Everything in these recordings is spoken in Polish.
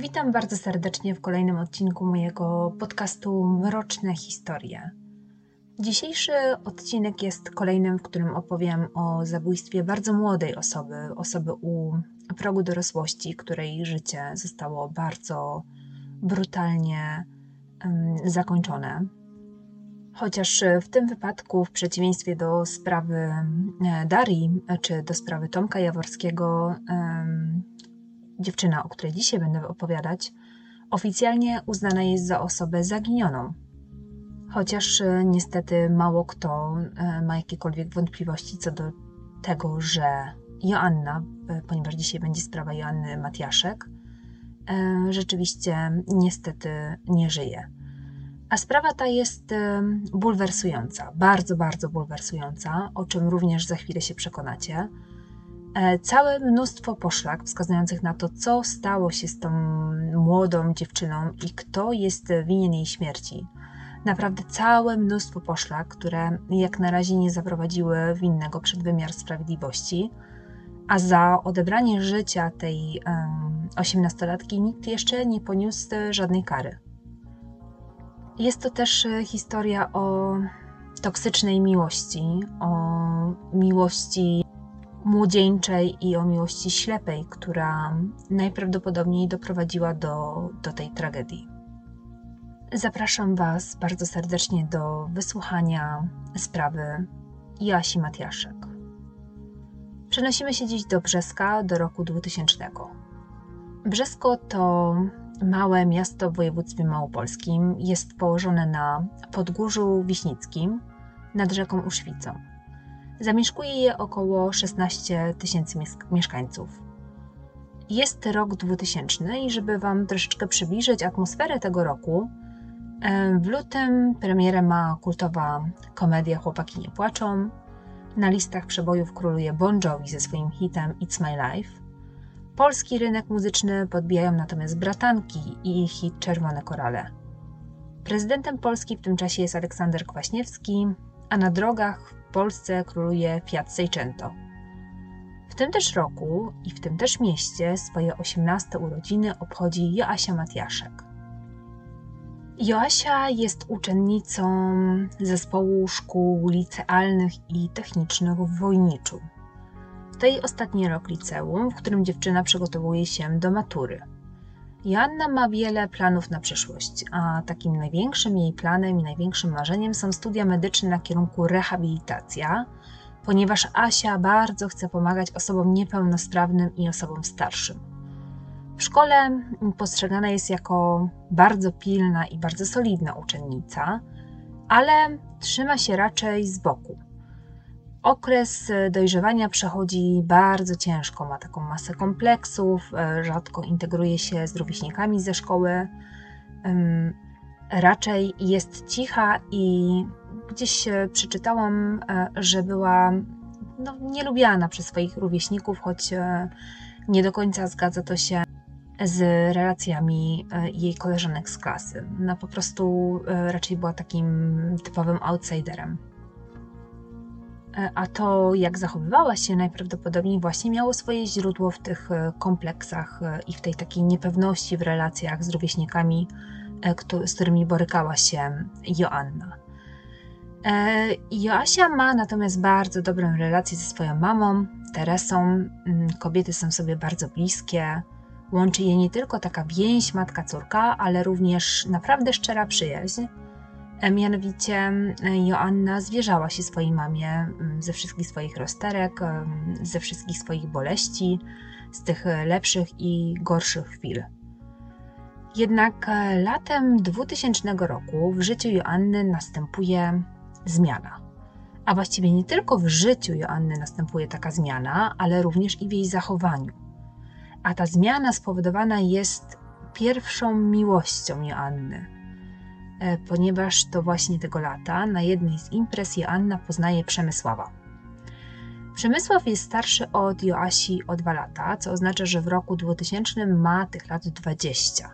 Witam bardzo serdecznie w kolejnym odcinku mojego podcastu Mroczne Historie. Dzisiejszy odcinek jest kolejnym, w którym opowiem o zabójstwie bardzo młodej osoby, osoby u progu dorosłości, której życie zostało bardzo brutalnie um, zakończone. Chociaż w tym wypadku, w przeciwieństwie do sprawy Darii czy do sprawy Tomka Jaworskiego, um, dziewczyna, o której dzisiaj będę opowiadać, oficjalnie uznana jest za osobę zaginioną. Chociaż e, niestety mało kto e, ma jakiekolwiek wątpliwości co do tego, że Joanna, e, ponieważ dzisiaj będzie sprawa Joanny Matiaszek, rzeczywiście niestety nie żyje. A sprawa ta jest bulwersująca, bardzo, bardzo bulwersująca, o czym również za chwilę się przekonacie. E, całe mnóstwo poszlak wskazujących na to, co stało się z tą młodą dziewczyną i kto jest winien jej śmierci. Naprawdę całe mnóstwo poszlak, które jak na razie nie zaprowadziły winnego przed wymiar sprawiedliwości, a za odebranie życia tej osiemnastolatki nikt jeszcze nie poniósł żadnej kary. Jest to też historia o toksycznej miłości, o miłości młodzieńczej i o miłości ślepej, która najprawdopodobniej doprowadziła do, do tej tragedii. Zapraszam Was bardzo serdecznie do wysłuchania sprawy Joasi Matiaszek. Przenosimy się dziś do Brzeska do roku 2000. Brzesko to małe miasto w województwie małopolskim. Jest położone na Podgórzu Wiśnickim nad rzeką Uszwicą. Zamieszkuje je około 16 tysięcy mieszkańców. Jest rok 2000 i żeby Wam troszeczkę przybliżyć atmosferę tego roku, w lutym premierę ma kultowa komedia Chłopaki nie płaczą. Na listach przebojów króluje Bon Jovi ze swoim hitem It's My Life. Polski rynek muzyczny podbijają natomiast bratanki i ich hit Czerwone Korale. Prezydentem Polski w tym czasie jest Aleksander Kwaśniewski, a na drogach w Polsce króluje Fiat Seicento. W tym też roku i w tym też mieście swoje 18 urodziny obchodzi Joasia Matiaszek. Joasia jest uczennicą zespołu szkół licealnych i technicznych w Wojniczu. To jej ostatni rok liceum, w którym dziewczyna przygotowuje się do matury. Joanna ma wiele planów na przyszłość, a takim największym jej planem i największym marzeniem są studia medyczne na kierunku rehabilitacja, ponieważ Asia bardzo chce pomagać osobom niepełnosprawnym i osobom starszym. W szkole postrzegana jest jako bardzo pilna i bardzo solidna uczennica, ale trzyma się raczej z boku. Okres e, dojrzewania przechodzi bardzo ciężko, ma taką masę kompleksów, e, rzadko integruje się z rówieśnikami ze szkoły, raczej jest cicha i gdzieś przeczytałam, e, że była no, nielubiana przez swoich rówieśników, choć nie do końca zgadza to się z relacjami jej koleżanek z klasy. No po prostu raczej była takim typowym outsiderem. E, a to, jak zachowywała się, najprawdopodobniej właśnie miało swoje źródło w tych e, kompleksach e, i w tej takiej niepewności w relacjach z rówieśnikami, z którymi borykała się Joanna. Joasia ma natomiast bardzo dobrą relację ze swoją mamą, Teresą. Mm, kobiety są sobie bardzo bliskie. Łączy je nie tylko taka więź matka-córka, ale również naprawdę szczera przyjaźń mianowicie Joanna zwierzała się swojej mamie ze wszystkich swoich rozterek, ze wszystkich swoich boleści, z tych lepszych i gorszych chwil. Jednak e, latem 2000 roku w życiu Joanny następuje zmiana. A właściwie nie tylko w życiu Joanny następuje taka zmiana, ale również i w jej zachowaniu. A ta zmiana spowodowana jest pierwszą miłością Joanny E, ponieważ to właśnie tego lata na jednej z imprez Joanna poznaje Przemysława. Przemysław jest starszy od Joasi o dwa lata, co oznacza, że w roku 2000 ma tych lat 20.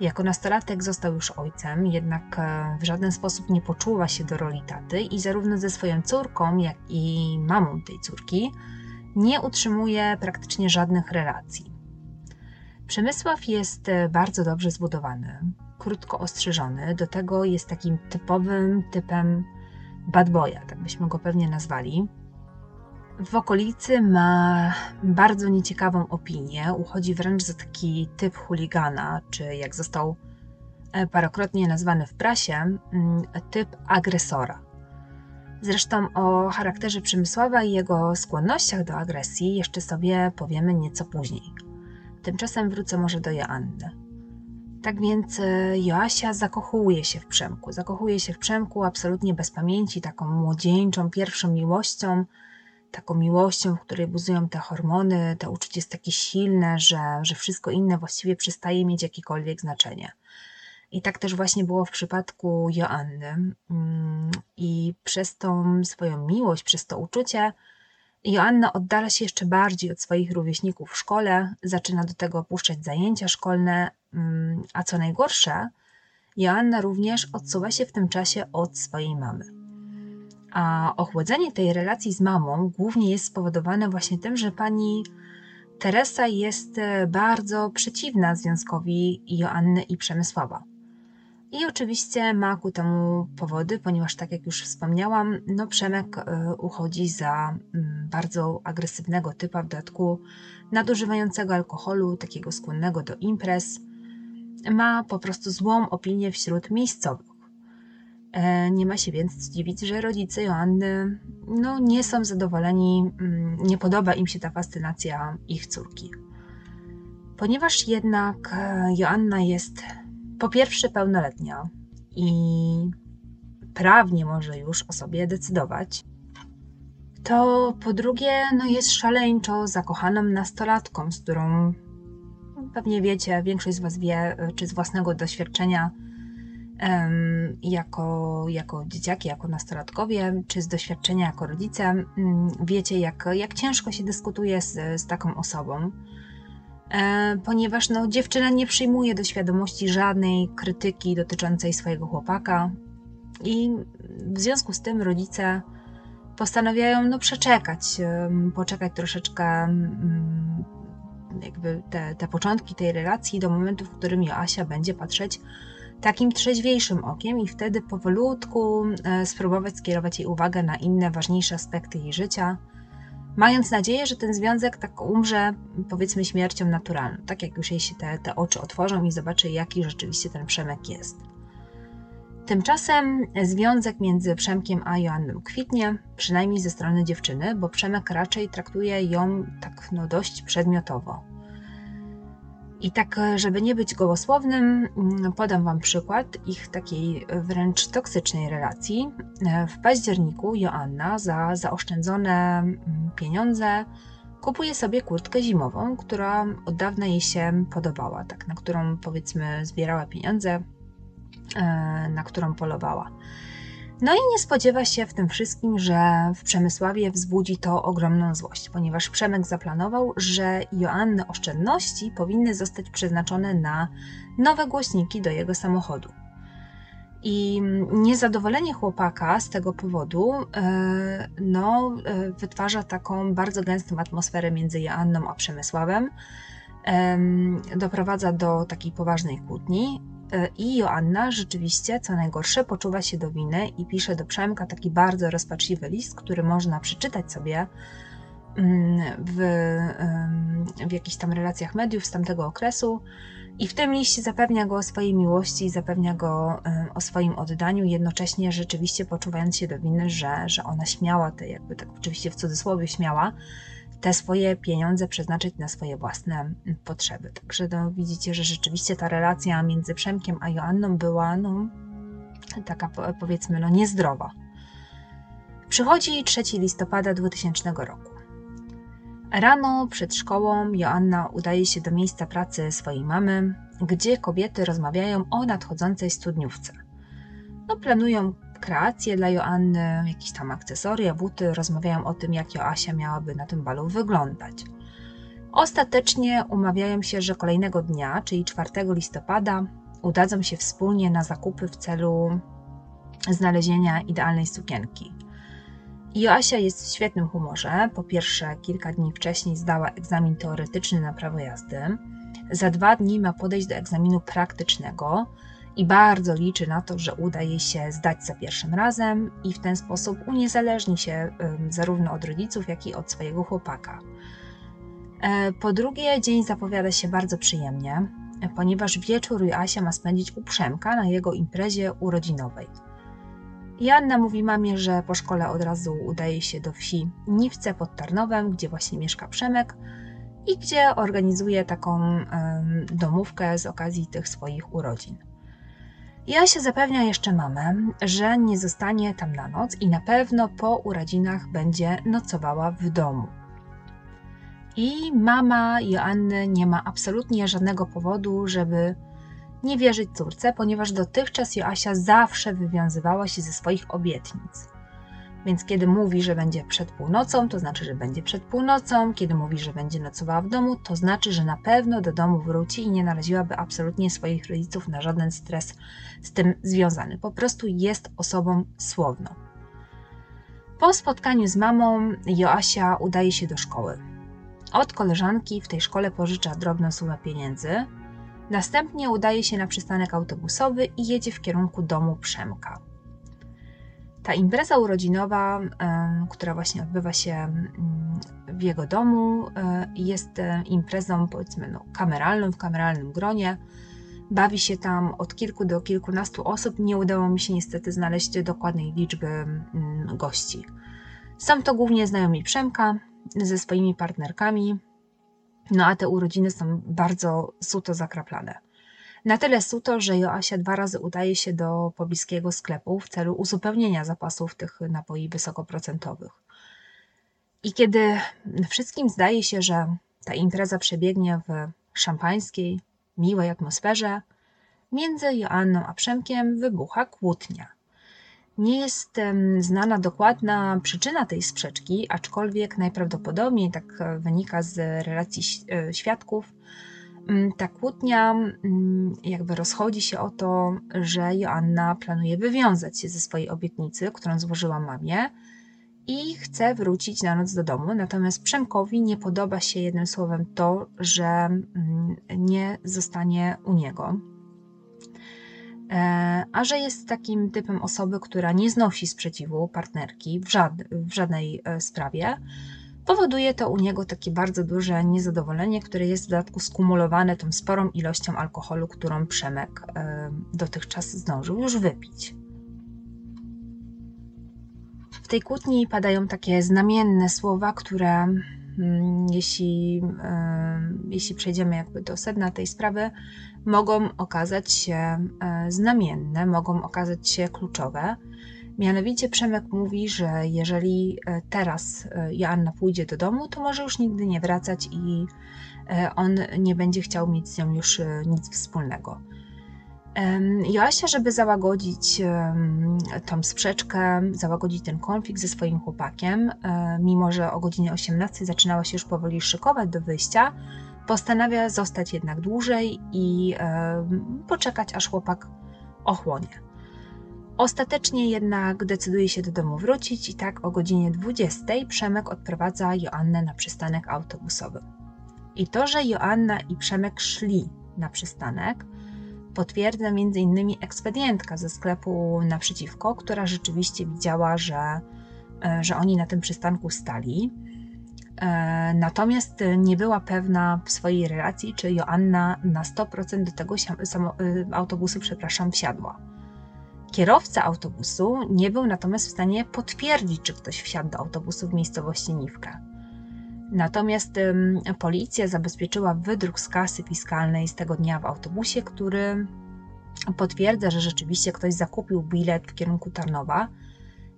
Jako nastolatek został już ojcem, jednak e, w żaden sposób nie poczuwa się do roli taty i zarówno ze swoją córką, jak i mamą tej córki nie utrzymuje praktycznie żadnych relacji. Przemysław jest e, bardzo dobrze zbudowany, krótko ostrzyżony, do tego jest takim typowym typem bad boya, tak byśmy go pewnie nazwali. W okolicy ma bardzo nieciekawą opinię, uchodzi wręcz za taki typ chuligana, czy jak został e, parokrotnie nazwany w prasie, mm, typ agresora. Zresztą o charakterze Przemysława i jego skłonnościach do agresji jeszcze sobie powiemy nieco później. Tymczasem wrócę może do Joanny. Tak więc e, Joasia zakochuje się w Przemku. Zakochuje się w Przemku absolutnie bez pamięci, taką młodzieńczą, pierwszą miłością, taką miłością, w której buzują te hormony, to uczucie jest takie silne, że, że wszystko inne właściwie przestaje mieć jakiekolwiek znaczenie. I tak też właśnie było w przypadku Joanny. Mm, I przez tą swoją miłość, przez to uczucie, Joanna oddala się jeszcze bardziej od swoich rówieśników w szkole, zaczyna do tego opuszczać zajęcia szkolne, a co najgorsze, Joanna również odsuwa się w tym czasie od swojej mamy. A ochłodzenie tej relacji z mamą głównie jest spowodowane właśnie tym, że pani Teresa jest e, bardzo przeciwna związkowi Joanny i Przemysława. I oczywiście ma ku temu powody, ponieważ tak jak już wspomniałam, no Przemek e, uchodzi za mm, bardzo agresywnego typa, w dodatku nadużywającego alkoholu, takiego skłonnego do imprez. Ma po prostu złą opinię wśród miejscowych. E, nie ma się więc zdziwić, że rodzice Joanny no, nie są zadowoleni, mm, nie podoba im się ta fascynacja ich córki. Ponieważ jednak e, Joanna jest po pierwsze pełnoletnia i prawnie może już o sobie decydować, to po drugie no jest szaleńczo zakochaną nastolatką, z którą pewnie wiecie, większość z Was wie, czy z własnego doświadczenia jako, jako dzieciaki, jako nastolatkowie, czy z doświadczenia jako rodzice, wiecie, jak, jak ciężko się dyskutuje z, z taką osobą. E, ponieważ no, dziewczyna nie przyjmuje do świadomości żadnej krytyki dotyczącej swojego chłopaka i w związku z tym rodzice postanawiają no, przeczekać, poczekać troszeczkę jakby te, te początki tej relacji do momentu, w którym Joasia będzie patrzeć takim trzeźwiejszym okiem i wtedy powolutku e, spróbować skierować jej uwagę na inne, ważniejsze aspekty jej życia, mając nadzieję, że ten związek tak umrze, powiedzmy, śmiercią naturalną, tak jak już jej się te, te oczy otworzą i zobaczy, jaki rzeczywiście ten Przemek jest. Tymczasem związek między Przemkiem a Joanną kwitnie, przynajmniej ze strony dziewczyny, bo Przemek raczej traktuje ją tak no, dość przedmiotowo. I tak, żeby nie być gołosłownym, mm, podam Wam przykład ich takiej wręcz toksycznej relacji. W październiku Joanna za zaoszczędzone mm, pieniądze kupuje sobie kurtkę zimową, która od dawna jej się podobała, tak, na którą powiedzmy zbierała pieniądze, na którą polowała. No i nie spodziewa się w tym wszystkim, że w Przemysławie wzbudzi to ogromną złość, ponieważ Przemek zaplanował, że Joanny oszczędności powinny zostać przeznaczone na nowe głośniki do jego samochodu. I niezadowolenie chłopaka z tego powodu e, no, e, wytwarza taką bardzo gęstą atmosferę między Joanną a Przemysławem. Doprowadza do takiej poważnej kłótni. E, I Joanna rzeczywiście, co najgorsze, poczuwa się do winy i pisze do Przemka taki bardzo rozpaczliwy list, który można przeczytać sobie mm, w, w jakichś tam relacjach mediów z tamtego okresu. I w tym liście zapewnia go o swojej miłości i zapewnia go o swoim oddaniu, jednocześnie rzeczywiście poczuwając się do winy, że, że ona śmiała, te jakby tak oczywiście w cudzysłowie śmiała, te swoje pieniądze przeznaczyć na swoje własne mm, potrzeby. Także no, widzicie, że rzeczywiście ta relacja między Przemkiem a Joanną była no, taka powiedzmy no, niezdrowa. Przychodzi 3 listopada 2000 roku. Rano przed szkołą Joanna udaje się do miejsca pracy swojej mamy, gdzie kobiety rozmawiają o nadchodzącej studniówce. No, planują kreacje dla Joanny, jakieś tam akcesoria, buty, rozmawiają o tym, jak Joasia miałaby na tym balu wyglądać. Ostatecznie umawiają się, że kolejnego dnia, czyli 4 listopada, udadzą się wspólnie na zakupy w celu znalezienia idealnej sukienki. Joasia jest w świetnym humorze. Po pierwsze, kilka dni wcześniej zdała egzamin teoretyczny na prawo jazdy. Za dwa dni ma podejść do egzaminu praktycznego i bardzo liczy na to, że uda jej się zdać za pierwszym razem i w ten sposób uniezależni się zarówno od rodziców, jak i od swojego chłopaka. E, po drugie, dzień zapowiada się bardzo przyjemnie, ponieważ wieczór Joasia ma spędzić u Przemka na jego imprezie urodzinowej. Joanna mówi mamie, że po szkole od razu udaje się do wsi Niwce pod Tarnowem, gdzie właśnie mieszka Przemek i gdzie organizuje taką domówkę z okazji tych swoich urodzin. Jasia zapewnia jeszcze mamę, że nie zostanie tam na noc i na pewno po urodzinach będzie nocowała w domu. I mama Joanny nie ma absolutnie żadnego powodu, żeby nie wierzyć córce, ponieważ dotychczas Joasia zawsze wywiązywała się ze swoich obietnic. Więc kiedy mówi, że będzie przed północą, to znaczy, że będzie przed północą. Kiedy mówi, że będzie nocowała w domu, to znaczy, że na pewno do domu wróci i nie naraziłaby absolutnie swoich rodziców na żaden stres z tym związany. Po prostu jest osobą słowną. Po spotkaniu z mamą Joasia udaje się do szkoły. Od koleżanki w tej szkole pożycza drobną sumę pieniędzy. Następnie udaje się na przystanek autobusowy i jedzie w kierunku domu Przemka. Ta impreza urodzinowa, która właśnie odbywa się w jego domu, e, jest e, imprezą powiedzmy no, kameralną, w kameralnym gronie. Bawi się tam od kilku do kilkunastu osób. Nie udało mi się niestety znaleźć dokładnej liczby gości. Są to głównie znajomi Przemka ze swoimi partnerkami, no a te urodziny są bardzo suto zakraplane. Na tyle suto, że Joasia dwa razy udaje się do pobliskiego sklepu w celu uzupełnienia zapasów tych napoi wysokoprocentowych. I kiedy wszystkim zdaje się, że ta impreza przebiegnie w szampańskiej, miłej atmosferze, między Joanną a Przemkiem wybucha kłótnia. Nie jest znana dokładna przyczyna tej sprzeczki, aczkolwiek najprawdopodobniej, tak wynika z relacji e, świadków, ta kłótnia mm, jakby rozchodzi się o to, że Joanna planuje wywiązać się ze swojej obietnicy, którą złożyła mamie i chce wrócić na noc do domu. Natomiast Przemkowi nie podoba się jednym słowem to, że mm, nie zostanie u niego. E, a że jest takim typem osoby, która nie znosi sprzeciwu partnerki w, w żadnej e, sprawie, Powoduje to u niego takie bardzo duże niezadowolenie, które jest w dodatku skumulowane tą sporą ilością alkoholu, którą Przemek dotychczas zdążył już wypić. W tej kłótni padają takie znamienne słowa, które mm, jeśli, jeśli przejdziemy jakby do sedna tej sprawy, mogą okazać się e, znamienne, mogą okazać się kluczowe. Mianowicie Przemek mówi, że jeżeli e, teraz e, Joanna pójdzie do domu, to może już nigdy nie wracać i e, on nie będzie chciał mieć z nią już nic wspólnego. Joasia, żeby załagodzić tą sprzeczkę, załagodzić ten konflikt ze swoim chłopakiem, mimo że o godzinie 18 zaczynała się już powoli szykować do wyjścia, postanawia zostać jednak dłużej i poczekać, aż chłopak ochłonie. Ostatecznie jednak decyduje się do domu wrócić i tak o godzinie 20 Przemek odprowadza Joannę na przystanek autobusowy. I to, że Joanna i Przemek szli na przystanek, potwierdza m.in. ekspedientka ze sklepu naprzeciwko, która rzeczywiście widziała, że, e, że oni na tym przystanku stali. E, natomiast nie była pewna w swojej relacji, czy Joanna na 100% do tego e, autobusu, przepraszam, wsiadła. Kierowca autobusu nie był natomiast w stanie potwierdzić, czy ktoś wsiadł do autobusu w miejscowości Niwka. Natomiast ym, policja zabezpieczyła wydruk z kasy fiskalnej z tego dnia w autobusie, który potwierdza, że rzeczywiście ktoś zakupił bilet w kierunku Tarnowa,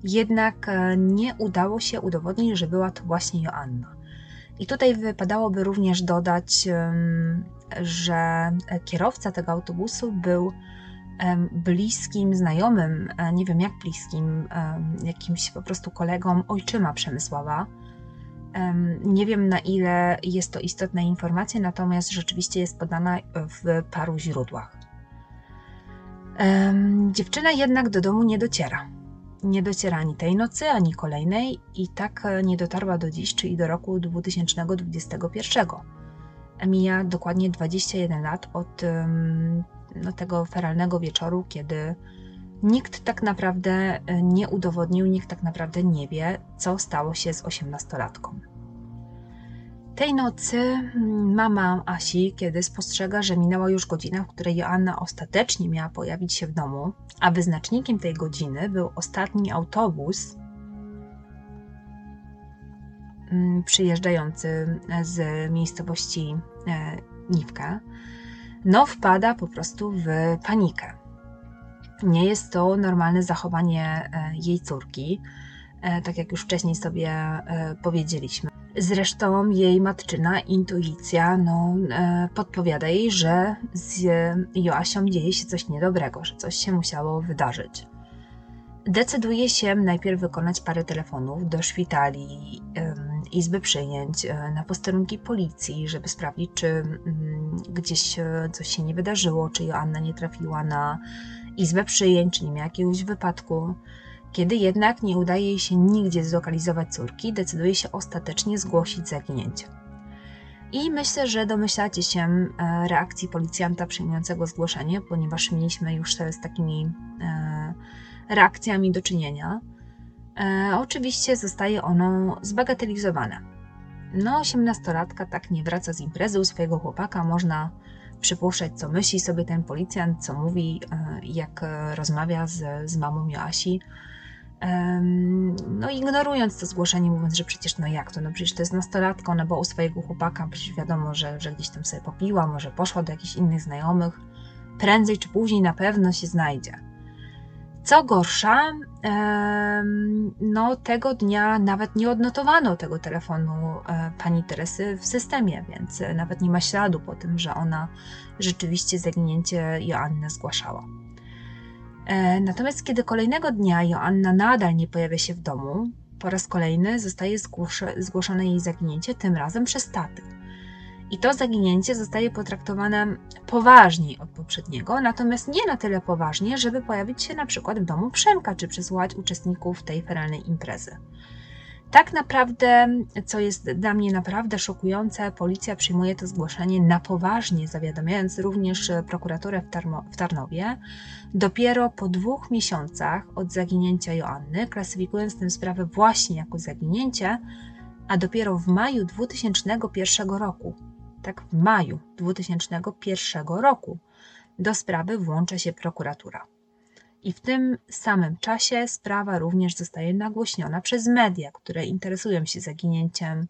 jednak e, nie udało się udowodnić, że była to właśnie Joanna. I tutaj wypadałoby również dodać, że kierowca tego autobusu był bliskim znajomym, e, nie wiem jak bliskim, jakimś po prostu kolegą ojczyma Przemysława. Nie wiem na ile jest to istotna informacja, natomiast rzeczywiście jest podana w paru źródłach. Dziewczyna jednak do domu nie dociera. Nie dociera ani tej nocy, ani kolejnej, i tak e, nie dotarła do dziś, czyli do roku 2021. mija dokładnie 21 lat od no, tego feralnego wieczoru, kiedy nikt tak naprawdę nie udowodnił, nikt tak naprawdę nie wie, co stało się z osiemnastolatką. Tej nocy mm, mama Asi, kiedy spostrzega, że minęła już godzina, w której Joanna ostatecznie miała pojawić się w domu, a wyznacznikiem tej godziny był ostatni autobus mm, przyjeżdżający z miejscowości e, Niwka, no wpada po prostu w panikę. Nie jest to normalne zachowanie e, jej córki, e, tak jak już wcześniej sobie powiedzieliśmy. Zresztą jej matczyna intuicja no, e, podpowiada jej, że z Joasią dzieje się coś niedobrego, że coś się musiało wydarzyć. Decyduje się najpierw wykonać parę telefonów do szpitali, izby przyjęć, e, na posterunki policji, żeby sprawdzić, czy mm, gdzieś e, coś się nie wydarzyło, czy Joanna nie trafiła na izbę przyjęć, czy nie miała jakiegoś wypadku. Kiedy jednak nie udaje jej się nigdzie zlokalizować córki, decyduje się ostatecznie zgłosić zaginięcie. I myślę, że domyślacie się e, reakcji policjanta przyjmującego zgłoszenie, ponieważ mieliśmy już z takimi reakcjami do czynienia. E, oczywiście zostaje ono zbagatelizowane. No, osiemnastolatka tak nie wraca z imprezy u swojego chłopaka, można przypuszczać, co myśli sobie ten policjant, co mówi, jak rozmawia z, z mamą Joasi no ignorując to zgłoszenie, mówiąc, że przecież no jak to, no przecież to jest nastolatka, ona była u swojego chłopaka, przecież wiadomo, że, że gdzieś tam sobie popiła, może poszła do jakichś innych znajomych, prędzej czy później na pewno się znajdzie. Co gorsza, no tego dnia nawet nie odnotowano tego telefonu e, pani Teresy w systemie, więc nawet nie ma śladu po tym, że ona rzeczywiście zaginięcie Joanny zgłaszała. E, natomiast kiedy kolejnego dnia Joanna nadal nie pojawia się w domu, po raz kolejny zostaje zgłoszone jej zaginięcie, tym razem przez taty. I to zaginięcie zostaje potraktowane poważniej od poprzedniego, natomiast nie na tyle poważnie, żeby pojawić się na przykład w domu Przemka, czy przesłuchać uczestników tej feralnej imprezy. Tak naprawdę, co jest dla mnie naprawdę szokujące, policja przyjmuje to zgłoszenie na poważnie, zawiadamiając również prokuraturę w, w Tarnowie, dopiero po dwóch miesiącach od zaginięcia Joanny, klasyfikując tę sprawę właśnie jako zaginięcie, a dopiero w maju 2001 roku, tak w maju 2001 roku, do sprawy włącza się prokuratura i w tym samym czasie sprawa również zostaje nagłośniona przez media, które interesują się zaginięciem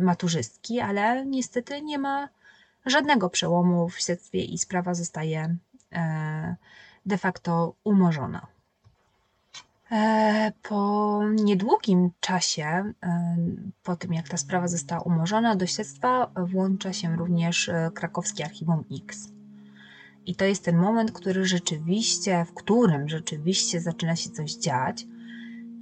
maturzystki, ale niestety nie ma żadnego przełomu w śledztwie i sprawa zostaje e, de facto umorzona. E, po niedługim czasie, e, po tym jak ta sprawa została umorzona, do śledztwa włącza się również krakowskie Archiwum X. I to jest ten moment, który rzeczywiście, w którym rzeczywiście zaczyna się coś dziać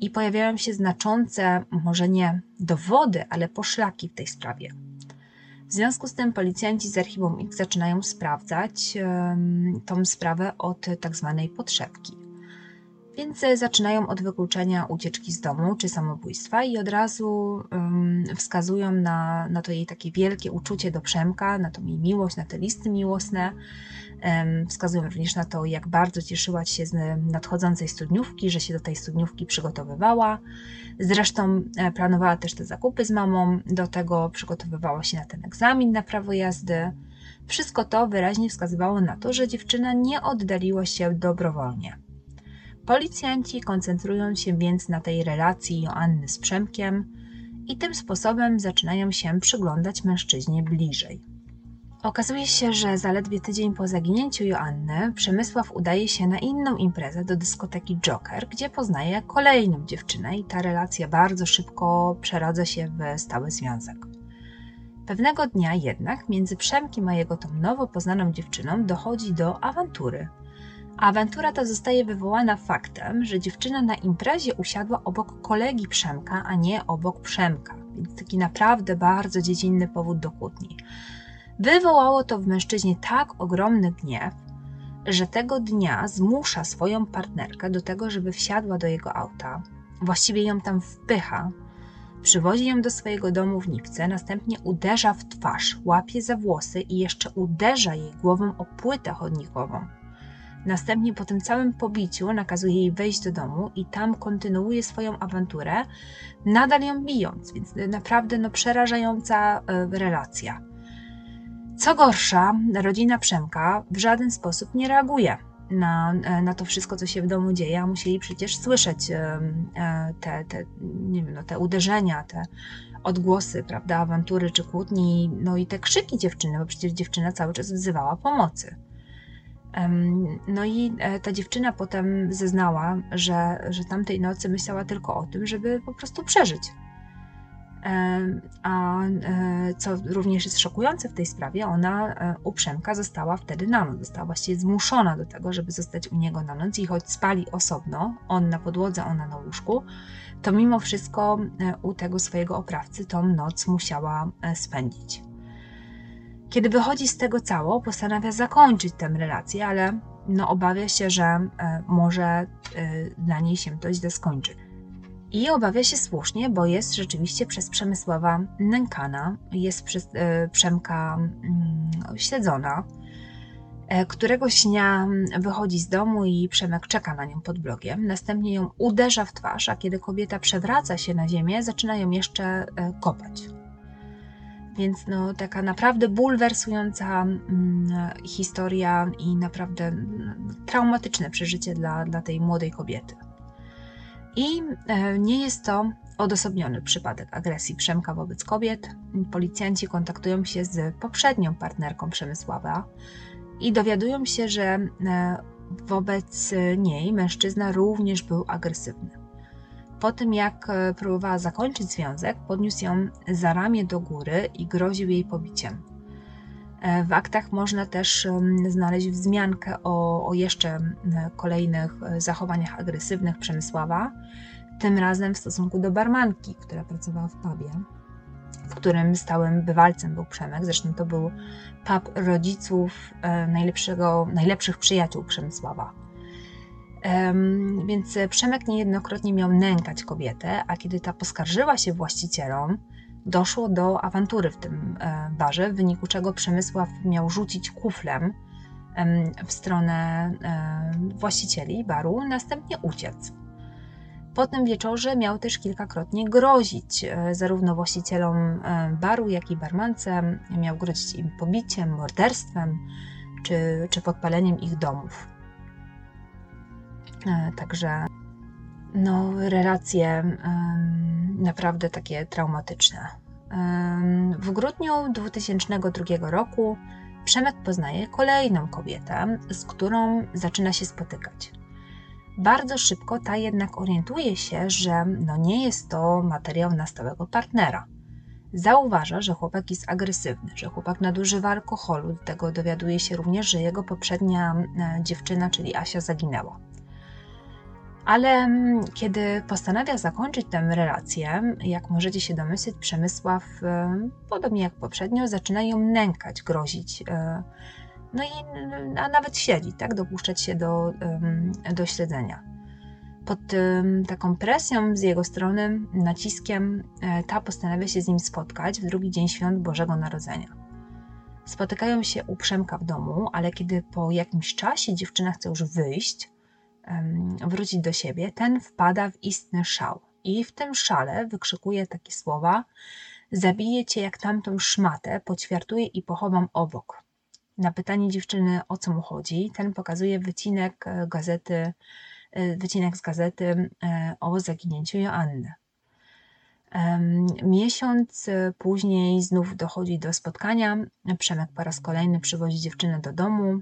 i pojawiają się znaczące, może nie dowody, ale poszlaki w tej sprawie. W związku z tym policjanci z Archiwum X zaczynają sprawdzać tą sprawę od tak zwanej podszewki. Więc zaczynają od wykluczenia ucieczki z domu czy samobójstwa i od razu um, wskazują na, na to jej takie wielkie uczucie do Przemka, na tą jej miłość, na te listy miłosne, Wskazują również na to, jak bardzo cieszyła się z nadchodzącej studniówki, że się do tej studniówki przygotowywała. Zresztą e, planowała też te zakupy z mamą, do tego przygotowywała się na ten egzamin na prawo jazdy. Wszystko to wyraźnie wskazywało na to, że dziewczyna nie oddaliła się dobrowolnie. Policjanci koncentrują się więc na tej relacji Joanny z Przemkiem i tym sposobem zaczynają się przyglądać mężczyźnie bliżej. Okazuje się, że zaledwie tydzień po zaginięciu Joanny, Przemysław udaje się na inną imprezę do dyskoteki Joker, gdzie poznaje kolejną dziewczynę i ta relacja bardzo szybko przeradza się w stały związek. Pewnego dnia jednak między Przemkiem a jego tą nowo poznaną dziewczyną dochodzi do awantury. Awantura ta zostaje wywołana faktem, że dziewczyna na imprezie usiadła obok kolegi Przemka, a nie obok Przemka, więc taki naprawdę bardzo dziecinny powód do kłótni. Wywołało to w mężczyźnie tak ogromny gniew, że tego dnia zmusza swoją partnerkę do tego, żeby wsiadła do jego auta. Właściwie ją tam wpycha, Przywozi ją do swojego domu w Nipce, następnie uderza w twarz, łapie za włosy i jeszcze uderza jej głową o płytę chodnikową. Następnie po tym całym pobiciu nakazuje jej wejść do domu i tam kontynuuje swoją awanturę, nadal ją bijąc, więc naprawdę no, przerażająca y, relacja. Co gorsza, rodzina Przemka w żaden sposób nie reaguje na, e, na to wszystko, co się w domu dzieje, a musieli przecież słyszeć e, te, te, nie wiem, no, te uderzenia, te odgłosy, prawda, awantury czy kłótni, no i te krzyki dziewczyny, bo przecież dziewczyna cały czas wzywała pomocy. No i e, ta dziewczyna potem zeznała, że, że tamtej nocy myślała tylko o tym, żeby po prostu przeżyć. A e, co również jest szokujące w tej sprawie, ona e, u Przemka została wtedy na noc. Została właściwie zmuszona do tego, żeby zostać u niego na noc i choć spali osobno, on na podłodze, ona na łóżku, to mimo wszystko u tego swojego oprawcy tą noc musiała spędzić. Kiedy wychodzi z tego cało, postanawia zakończyć tę relację, ale no, obawia się, że e, może e, dla niej się to źle skończy. I obawia się słusznie, bo jest rzeczywiście przez Przemysława nękana, jest przez e, Przemka mm, śledzona. Któregoś dnia wychodzi z domu i Przemek czeka na nią pod blogiem. Następnie ją uderza w twarz, a kiedy kobieta przewraca się na ziemię, zaczyna ją jeszcze kopać. Więc no, taka naprawdę bulwersująca mm, historia i naprawdę mm, traumatyczne przeżycie dla, dla tej młodej kobiety. I e, nie jest to odosobniony przypadek agresji Przemka wobec kobiet. Policjanci kontaktują się z poprzednią partnerką Przemysława i dowiadują się, że e, wobec niej mężczyzna również był agresywny. Po tym, jak e, próbowała zakończyć związek, podniósł ją za ramię do góry i groził jej pobiciem. E, w aktach można też znaleźć wzmiankę o, o jeszcze kolejnych e, zachowaniach agresywnych Przemysława, tym razem w stosunku do barmanki, która pracowała w pubie, w którym stałym bywalcem był Przemek. Zresztą to był pub rodziców najlepszego, najlepszych przyjaciół Przemysława. Więc Przemek niejednokrotnie miał nękać kobietę, a kiedy ta poskarżyła się właścicielom, doszło do awantury w tym e, barze, w wyniku czego Przemysław miał rzucić kuflem w stronę właścicieli baru, następnie uciec. Po tym wieczorze miał też kilkakrotnie grozić e, zarówno właścicielom e, baru, jak i barmance. Miał grozić im pobiciem, morderstwem czy, czy podpaleniem ich domów. E, także no, relacje naprawdę takie traumatyczne. W grudniu 2002 roku Przemek poznaje kolejną kobietę, z którą zaczyna się spotykać. Bardzo szybko ta jednak orientuje się, że no nie jest to materiał na stałego partnera. Zauważa, że chłopak jest agresywny, że chłopak nadużywa alkoholu. Do tego dowiaduje się również, że jego poprzednia e, dziewczyna, czyli Asia, zaginęła. Ale mm, kiedy postanawia zakończyć tę relację, jak możecie się domyśleć, Przemysław, e, podobnie jak poprzednio, zaczyna ją nękać, grozić. E, no i a nawet śledzić, tak? dopuszczać się do, do śledzenia. Pod taką presją z jego strony, naciskiem, ta postanawia się z nim spotkać w drugi dzień świąt Bożego Narodzenia. Spotykają się u Przemka w domu, ale kiedy po jakimś czasie dziewczyna chce już wyjść, wrócić do siebie, ten wpada w istny szał. I w tym szale wykrzykuje takie słowa: Zabiję cię jak tamtą szmatę, poćwiartuję i pochowam obok. Na pytanie dziewczyny, o co mu chodzi, ten pokazuje wycinek e, gazety, e, wycinek z gazety e, o zaginięciu Joanny. Miesiąc później znów dochodzi do spotkania. Przemek po raz kolejny przywozi dziewczynę do domu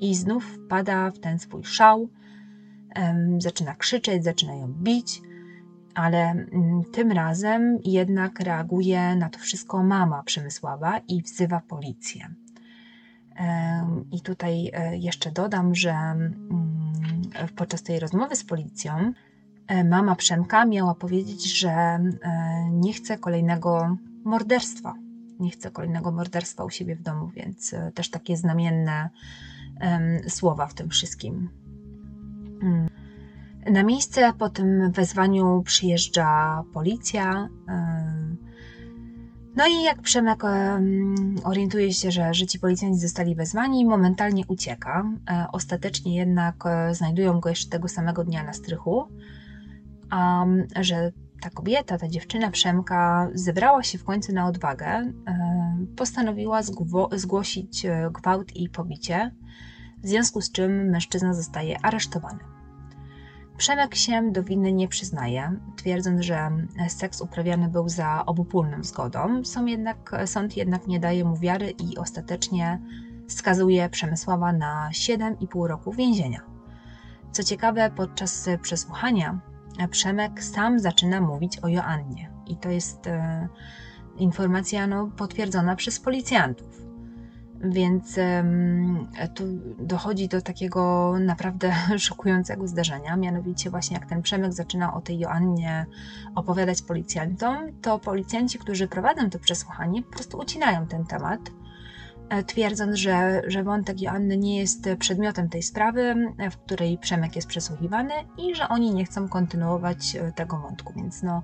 i znów wpada w ten swój szał zaczyna krzyczeć, zaczyna ją bić, ale mm, tym razem jednak reaguje na to wszystko mama Przemysława i wzywa policję. I tutaj e, jeszcze dodam, że mm, podczas tej rozmowy z policją e, mama Przemka miała powiedzieć, że e, nie chce kolejnego morderstwa. Nie chce kolejnego morderstwa u siebie w domu, więc też takie znamienne słowa w tym wszystkim. Na miejsce po tym wezwaniu przyjeżdża policja. No i jak Przemek orientuje się, że, że ci policjanci zostali wezwani, momentalnie ucieka. E, ostatecznie jednak e, znajdują go jeszcze tego samego dnia na strychu, a że ta kobieta, ta dziewczyna Przemka zebrała się w końcu na odwagę, e, postanowiła zgłosić gwałt i pobicie, w związku z czym mężczyzna zostaje aresztowany. Przemek się do winy nie przyznaje, twierdząc, że seks uprawiany był za obopólną zgodą. Sąd jednak, sąd jednak nie daje mu wiary i ostatecznie skazuje Przemysława na 7,5 roku więzienia. Co ciekawe, podczas przesłuchania Przemek sam zaczyna mówić o Joannie i to jest e, informacja no, potwierdzona przez policjantów. Więc tu dochodzi do takiego naprawdę szokującego zdarzenia, mianowicie właśnie jak ten Przemek zaczyna o tej Joannie opowiadać policjantom, to policjanci, którzy prowadzą to przesłuchanie, po prostu ucinają ten temat, e, twierdząc, że, że wątek Joanny nie jest przedmiotem tej sprawy, w której Przemek jest przesłuchiwany i że oni nie chcą kontynuować e, tego wątku. Więc no,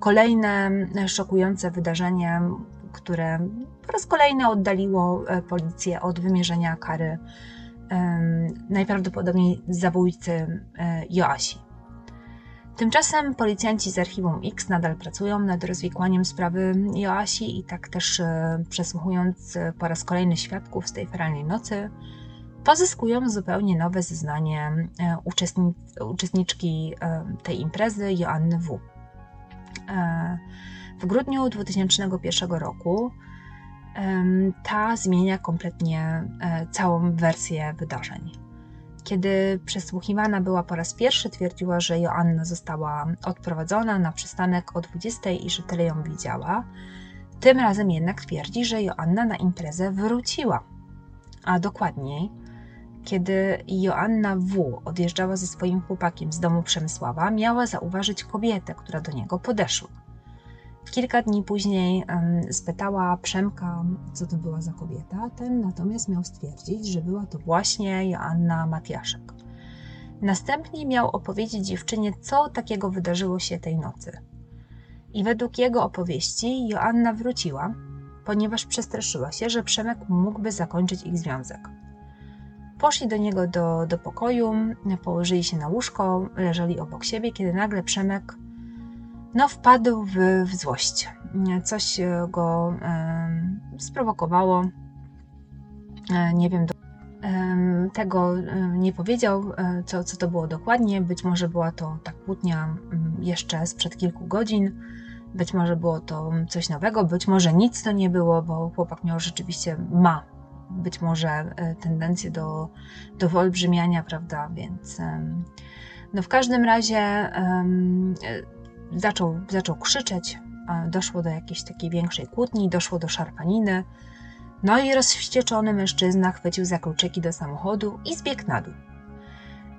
kolejne szokujące wydarzenie, które po raz kolejny oddaliło e, policję od wymierzenia kary najprawdopodobniej zabójcy e, Joasi. Tymczasem policjanci z archiwum X nadal pracują nad rozwikłaniem sprawy Joasi i tak też e, przesłuchując po raz kolejny świadków z tej feralnej nocy, pozyskują zupełnie nowe zeznanie uczestniczki tej imprezy Joanny W. W grudniu 2001 roku ta zmienia kompletnie e, całą wersję wydarzeń. Kiedy przesłuchiwana była po raz pierwszy, twierdziła, że Joanna została odprowadzona na przystanek o 20 i że tyle ją widziała. Tym razem jednak twierdzi, że Joanna na imprezę wróciła. A dokładniej, kiedy Joanna W. odjeżdżała ze swoim chłopakiem z domu Przemysława, miała zauważyć kobietę, która do niego podeszła. Kilka dni później spytała Przemka, co to była za kobieta. Ten natomiast miał stwierdzić, że była to właśnie Joanna Matiaszek. Następnie miał opowiedzieć dziewczynie, co takiego wydarzyło się tej nocy. I według jego opowieści Joanna wróciła, ponieważ przestraszyła się, że Przemek mógłby zakończyć ich związek. Poszli do niego do, do pokoju, położyli się na łóżko, leżeli obok siebie, kiedy nagle Przemek no, wpadł w, w złość. Coś go e, sprowokowało. E, nie wiem, do, e, tego nie powiedział, e, co, co to było dokładnie. Być może była to ta kłótnia jeszcze sprzed kilku godzin. Być może było to coś nowego, być może nic to nie było, bo chłopak miał rzeczywiście, ma być może e, tendencję do, do wyolbrzymiania, prawda? Więc no w każdym razie zaczął, zaczął krzyczeć, doszło do jakiejś takiej większej kłótni, doszło do szarpaniny. No i rozwścieczony mężczyzna chwycił za kluczyki do samochodu i zbiegł na dół.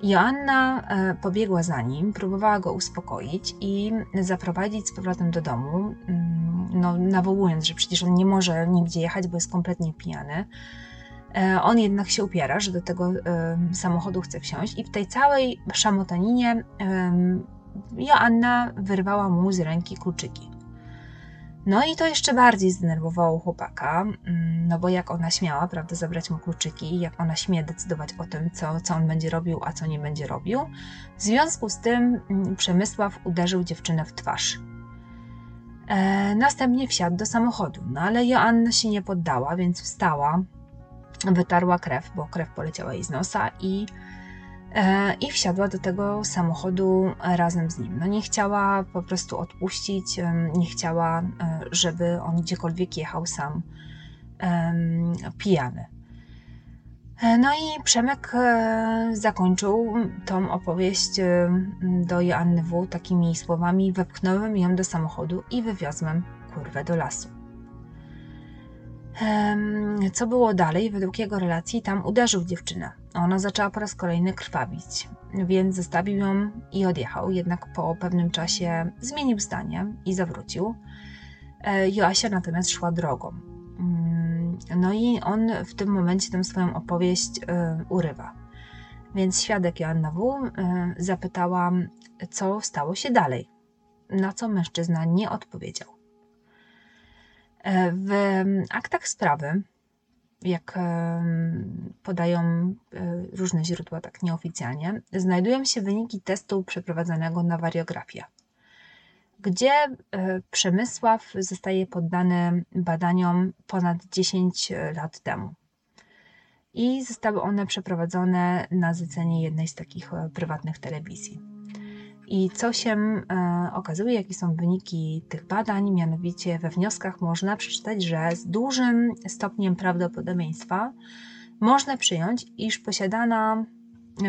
Joanna e, pobiegła za nim, próbowała go uspokoić i zaprowadzić z powrotem do domu, mm, no, nawołując, że przecież on nie może nigdzie jechać, bo jest kompletnie pijany. E, on jednak się upiera, że do tego samochodu chce wsiąść, i w tej całej szamotaninie Joanna wyrwała mu z ręki kluczyki. No i to jeszcze bardziej zdenerwowało chłopaka, mm, no bo jak ona śmiała, prawda, zabrać mu kluczyki, jak ona śmie decydować o tym, co, co on będzie robił, a co nie będzie robił. W związku z tym mm, Przemysław uderzył dziewczynę w twarz. E, następnie wsiadł do samochodu, no ale Joanna się nie poddała, więc wstała, wytarła krew, bo krew poleciała jej z nosa i i wsiadła do tego samochodu razem z nim. No nie chciała po prostu odpuścić, nie chciała, e, żeby on gdziekolwiek jechał sam pijany. E, no i Przemek zakończył tą opowieść do Joanny W. takimi słowami: Wepchnąłem ją do samochodu i wywiozłem kurwę do lasu. Co było dalej? Według jego relacji tam uderzył dziewczynę. Ona zaczęła po raz kolejny krwawić, więc zostawił ją i odjechał. Jednak po pewnym czasie zmienił zdanie i zawrócił. E, Joasia natomiast szła drogą. Mm, no i on w tym momencie tę swoją opowieść e, urywa. Więc świadek Joanna W. zapytała, co stało się dalej, na co mężczyzna nie odpowiedział. W aktach sprawy jak podają e, różne źródła tak nieoficjalnie, znajdują się wyniki testu przeprowadzonego na wariografię, gdzie e, Przemysław zostaje poddany badaniom ponad 10 lat temu. I zostały one przeprowadzone na zlecenie jednej z takich e, prywatnych telewizji. I co się e, okazuje, jakie są wyniki tych badań? Mianowicie we wnioskach można przeczytać, że z dużym stopniem prawdopodobieństwa można przyjąć, iż posiadana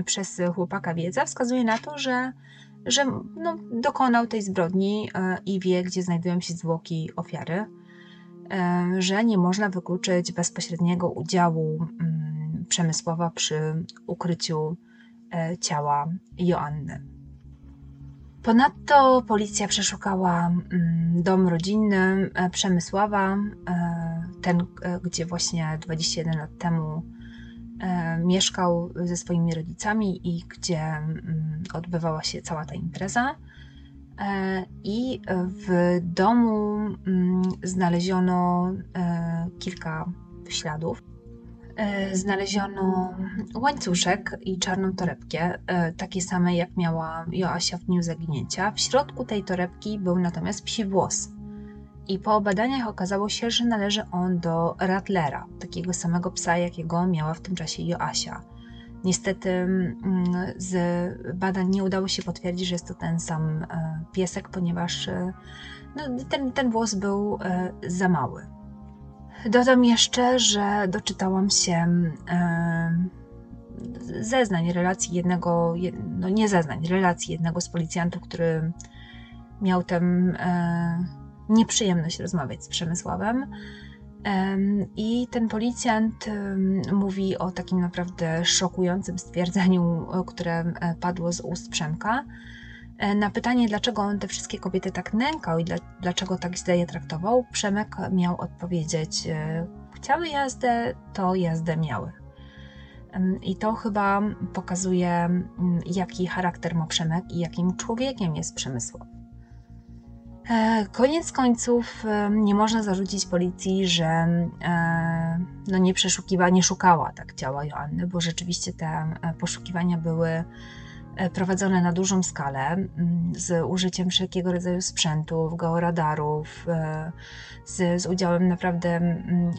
przez chłopaka wiedza wskazuje na to, że, że no, dokonał tej zbrodni e, i wie, gdzie znajdują się zwłoki ofiary, e, że nie można wykluczyć bezpośredniego udziału mm, Przemysława przy ukryciu ciała Joanny. Ponadto policja przeszukała mm, dom rodzinny e, Przemysława, e, ten, e, gdzie właśnie 21 lat temu mieszkał ze swoimi rodzicami i gdzie mm, odbywała się cała ta impreza. I w domu mm, znaleziono kilka śladów. E, znaleziono łańcuszek i czarną torebkę, e, takie same jak miała Joasia w dniu zaginięcia. W środku tej torebki był natomiast psi włos. I po badaniach okazało się, że należy on do Ratlera, takiego samego psa, jakiego miała w tym czasie Joasia. Niestety mm, z badań nie udało się potwierdzić, że jest to ten sam e, piesek, ponieważ no, ten, ten włos był za mały. Dodam jeszcze, że doczytałam się e, zeznań, relacji jednego, no nie zeznań, relacji jednego z policjantów, który miał tę e, nieprzyjemność rozmawiać z Przemysławem. I ten policjant mówi o takim naprawdę szokującym stwierdzeniu, które e, padło z ust Przemka, na pytanie, dlaczego on te wszystkie kobiety tak nękał i dlaczego tak źle je traktował, Przemek miał odpowiedzieć: e, Chciały jazdę, to jazdę miały. I to chyba pokazuje, jaki charakter ma Przemek i jakim człowiekiem jest Przemysław. E, koniec końców nie można zarzucić policji, że no nie przeszukiwała, nie szukała tak ciała Joanny, bo rzeczywiście te poszukiwania były E, prowadzone na dużą skalę z użyciem wszelkiego rodzaju sprzętów, georadarów, e, z, z udziałem naprawdę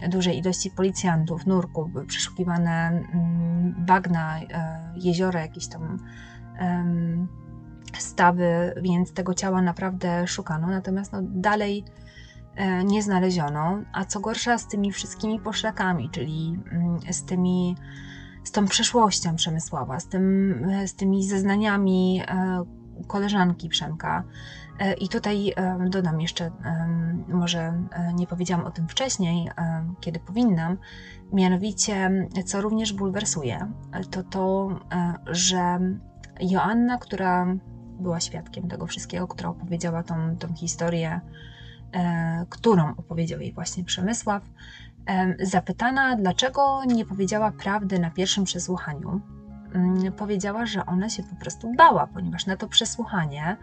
dużej ilości policjantów, nurków, przeszukiwane bagna, e, jeziora, jakieś tam stawy, więc tego ciała naprawdę szukano, natomiast no, dalej nie znaleziono, a co gorsza z tymi wszystkimi poszlakami, czyli z tymi z tą przeszłością Przemysława, z, tym, z tymi zeznaniami e, koleżanki Przemka. E, I tutaj e, dodam jeszcze, może nie powiedziałam o tym wcześniej, kiedy powinnam, mianowicie, co również bulwersuje, to to, że Joanna, która była świadkiem tego wszystkiego, która opowiedziała tą, tą historię, którą opowiedział jej właśnie Przemysław, Zapytana, dlaczego nie powiedziała prawdy na pierwszym przesłuchaniu, mm, powiedziała, że ona się po prostu bała, ponieważ na to przesłuchanie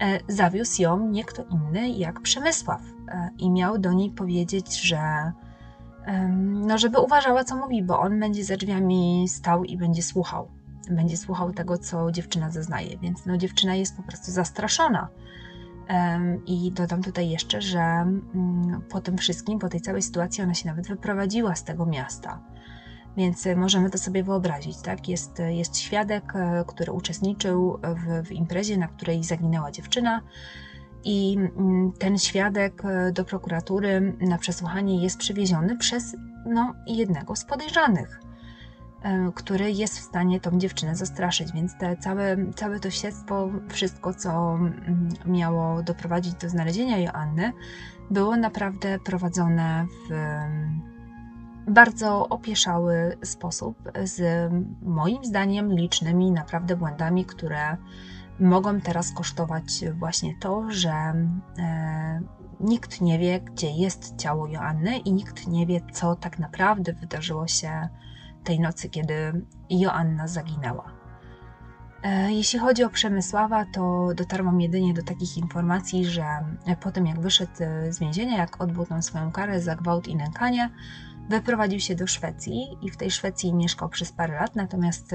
e, zawiózł ją nie kto inny jak Przemysław e, i miał do niej powiedzieć, że no, żeby uważała, co mówi, bo on będzie za drzwiami stał i będzie słuchał. Będzie słuchał tego, co dziewczyna zeznaje, więc no, dziewczyna jest po prostu zastraszona i dodam tutaj jeszcze, że mm, po tym wszystkim, po tej całej sytuacji, ona się nawet wyprowadziła z tego miasta. Więc e, możemy to sobie wyobrazić, tak? Jest, e, jest świadek, e, który uczestniczył w, w imprezie, na której zaginęła dziewczyna, i mm, ten świadek do prokuratury na przesłuchanie jest przywieziony przez no, jednego z podejrzanych. E, który jest w stanie tą dziewczynę zastraszyć, więc te całe, całe to śledztwo, wszystko co mm, miało doprowadzić do znalezienia Joanny, było naprawdę prowadzone w mm, bardzo opieszały sposób, z moim zdaniem licznymi naprawdę błędami, które mogą teraz kosztować właśnie to, że e, nikt nie wie, gdzie jest ciało Joanny i nikt nie wie, co tak naprawdę wydarzyło się tej nocy, kiedy Joanna zaginęła. E, jeśli chodzi o Przemysława, to dotarłam jedynie do takich informacji, że po tym jak wyszedł z więzienia, jak odbył tam swoją karę za gwałt i nękanie, wyprowadził się do Szwecji i w tej Szwecji mieszkał przez parę lat, natomiast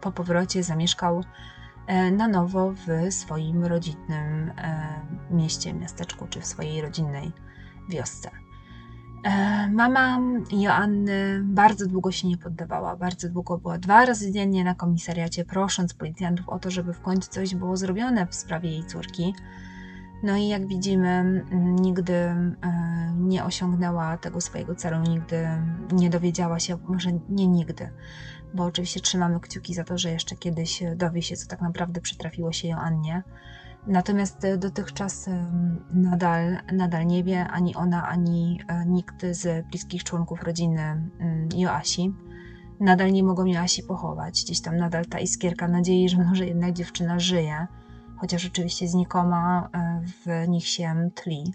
po powrocie zamieszkał e, na nowo w swoim rodzinnym e, mieście, miasteczku czy w swojej rodzinnej wiosce. E, mama Joanny bardzo długo się nie poddawała, bardzo długo była dwa razy dziennie na komisariacie, prosząc policjantów o to, żeby w końcu coś było zrobione w sprawie jej córki. No i jak widzimy, nigdy e, nie osiągnęła tego swojego celu, nigdy nie dowiedziała się, może nie nigdy, bo oczywiście trzymamy kciuki za to, że jeszcze kiedyś dowie się, co tak naprawdę przytrafiło się Joannie. Natomiast e, dotychczas nadal, nadal nie wie ani ona, ani e, nikt z bliskich członków rodziny Joasi. Nadal nie mogą Joasi pochować. Gdzieś tam nadal ta iskierka nadziei, że może jednak dziewczyna żyje, chociaż oczywiście znikoma e, w nich się tli.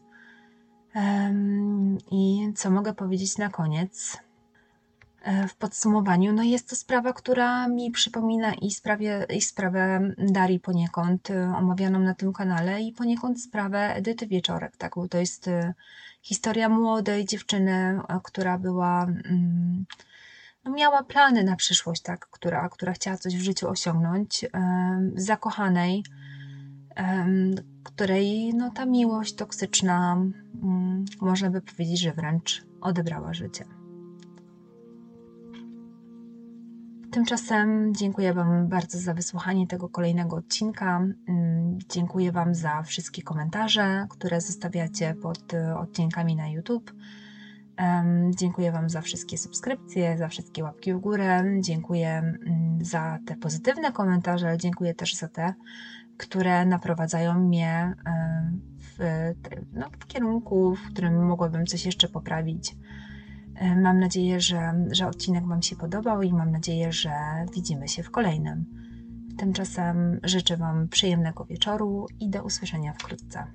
I co mogę powiedzieć na koniec? E, w podsumowaniu, no jest to sprawa, która mi przypomina i, sprawie, i sprawę Darii poniekąd, e, omawianą na tym kanale, i poniekąd sprawę Edyty Wieczorek, tak, bo to jest e, historia młodej dziewczyny, która była, mm, no miała plany na przyszłość, tak, która, która chciała coś w życiu osiągnąć, zakochanej, której no, ta miłość toksyczna, mm, można by powiedzieć, że wręcz odebrała życie. Tymczasem dziękuję Wam bardzo za wysłuchanie tego kolejnego odcinka. Mm, dziękuję Wam za wszystkie komentarze, które zostawiacie pod e, odcinkami na YouTube. Dziękuję Wam za wszystkie subskrypcje, za wszystkie łapki w górę. Dziękuję mm, za te pozytywne komentarze, ale dziękuję też za te, które naprowadzają mnie w, no, w kierunku, w którym mogłabym coś jeszcze poprawić. E, mam nadzieję, że, że odcinek Wam się podobał i mam nadzieję, że widzimy się w kolejnym. Tymczasem życzę Wam przyjemnego wieczoru i do usłyszenia wkrótce.